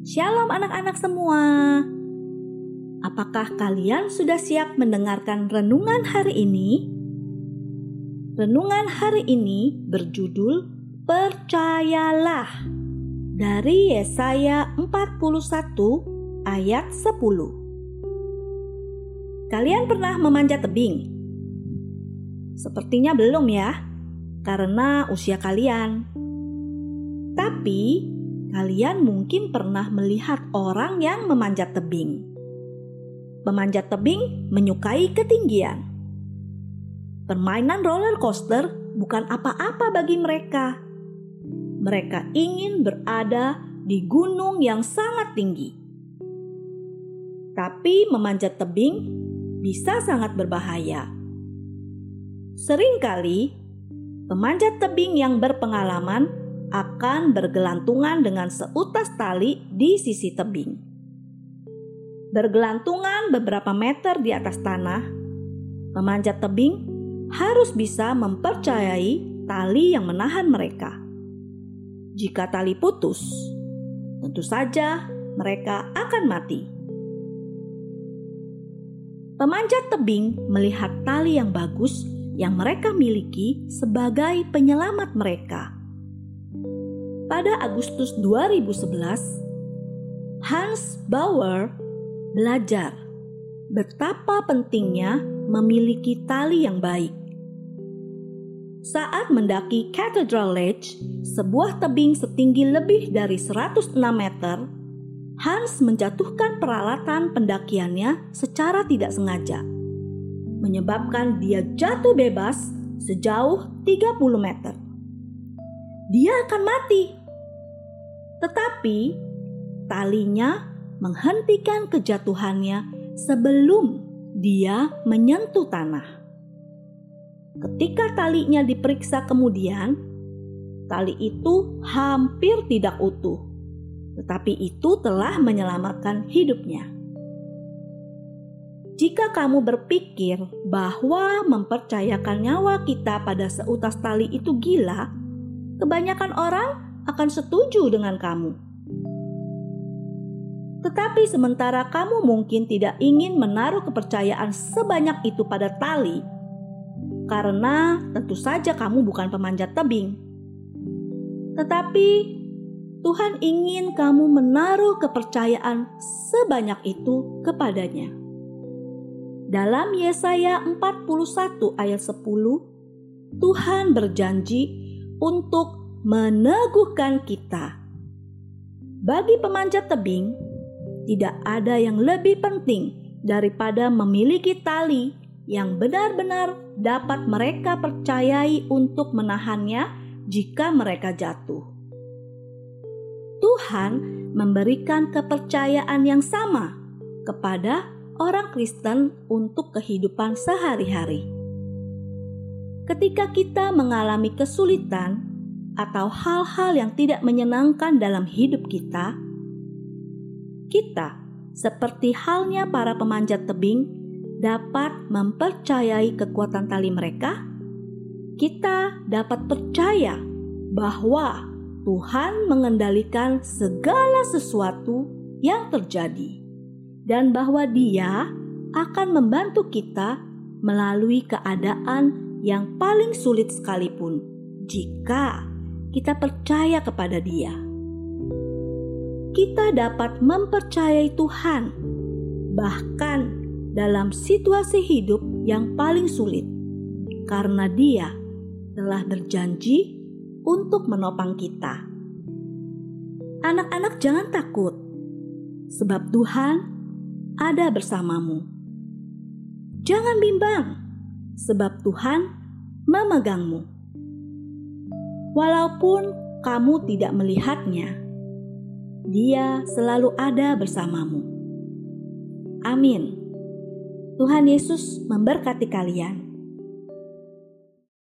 Shalom anak-anak semua. Apakah kalian sudah siap mendengarkan renungan hari ini? Renungan hari ini berjudul Percayalah dari Yesaya 41 ayat 10. Kalian pernah memanjat tebing? Sepertinya belum ya, karena usia kalian. Tapi Kalian mungkin pernah melihat orang yang memanjat tebing. Pemanjat tebing menyukai ketinggian. Permainan roller coaster bukan apa-apa bagi mereka. Mereka ingin berada di gunung yang sangat tinggi. Tapi memanjat tebing bisa sangat berbahaya. Seringkali pemanjat tebing yang berpengalaman akan bergelantungan dengan seutas tali di sisi tebing. Bergelantungan beberapa meter di atas tanah, pemanjat tebing harus bisa mempercayai tali yang menahan mereka. Jika tali putus, tentu saja mereka akan mati. Pemanjat tebing melihat tali yang bagus yang mereka miliki sebagai penyelamat mereka pada Agustus 2011, Hans Bauer belajar betapa pentingnya memiliki tali yang baik. Saat mendaki Cathedral Ledge, sebuah tebing setinggi lebih dari 106 meter, Hans menjatuhkan peralatan pendakiannya secara tidak sengaja, menyebabkan dia jatuh bebas sejauh 30 meter. Dia akan mati tetapi talinya menghentikan kejatuhannya sebelum dia menyentuh tanah. Ketika talinya diperiksa kemudian, tali itu hampir tidak utuh, tetapi itu telah menyelamatkan hidupnya. Jika kamu berpikir bahwa mempercayakan nyawa kita pada seutas tali itu gila, kebanyakan orang akan setuju dengan kamu. Tetapi sementara kamu mungkin tidak ingin menaruh kepercayaan sebanyak itu pada tali, karena tentu saja kamu bukan pemanjat tebing. Tetapi Tuhan ingin kamu menaruh kepercayaan sebanyak itu kepadanya. Dalam Yesaya 41 ayat 10, Tuhan berjanji untuk meneguhkan kita. Bagi pemanjat tebing, tidak ada yang lebih penting daripada memiliki tali yang benar-benar dapat mereka percayai untuk menahannya jika mereka jatuh. Tuhan memberikan kepercayaan yang sama kepada orang Kristen untuk kehidupan sehari-hari. Ketika kita mengalami kesulitan, atau hal-hal yang tidak menyenangkan dalam hidup kita, kita, seperti halnya para pemanjat tebing, dapat mempercayai kekuatan tali mereka. Kita dapat percaya bahwa Tuhan mengendalikan segala sesuatu yang terjadi, dan bahwa Dia akan membantu kita melalui keadaan yang paling sulit sekalipun, jika kita percaya kepada Dia. Kita dapat mempercayai Tuhan, bahkan dalam situasi hidup yang paling sulit, karena Dia telah berjanji untuk menopang kita. Anak-anak, jangan takut, sebab Tuhan ada bersamamu. Jangan bimbang, sebab Tuhan memegangmu. Walaupun kamu tidak melihatnya, Dia selalu ada bersamamu. Amin. Tuhan Yesus memberkati kalian.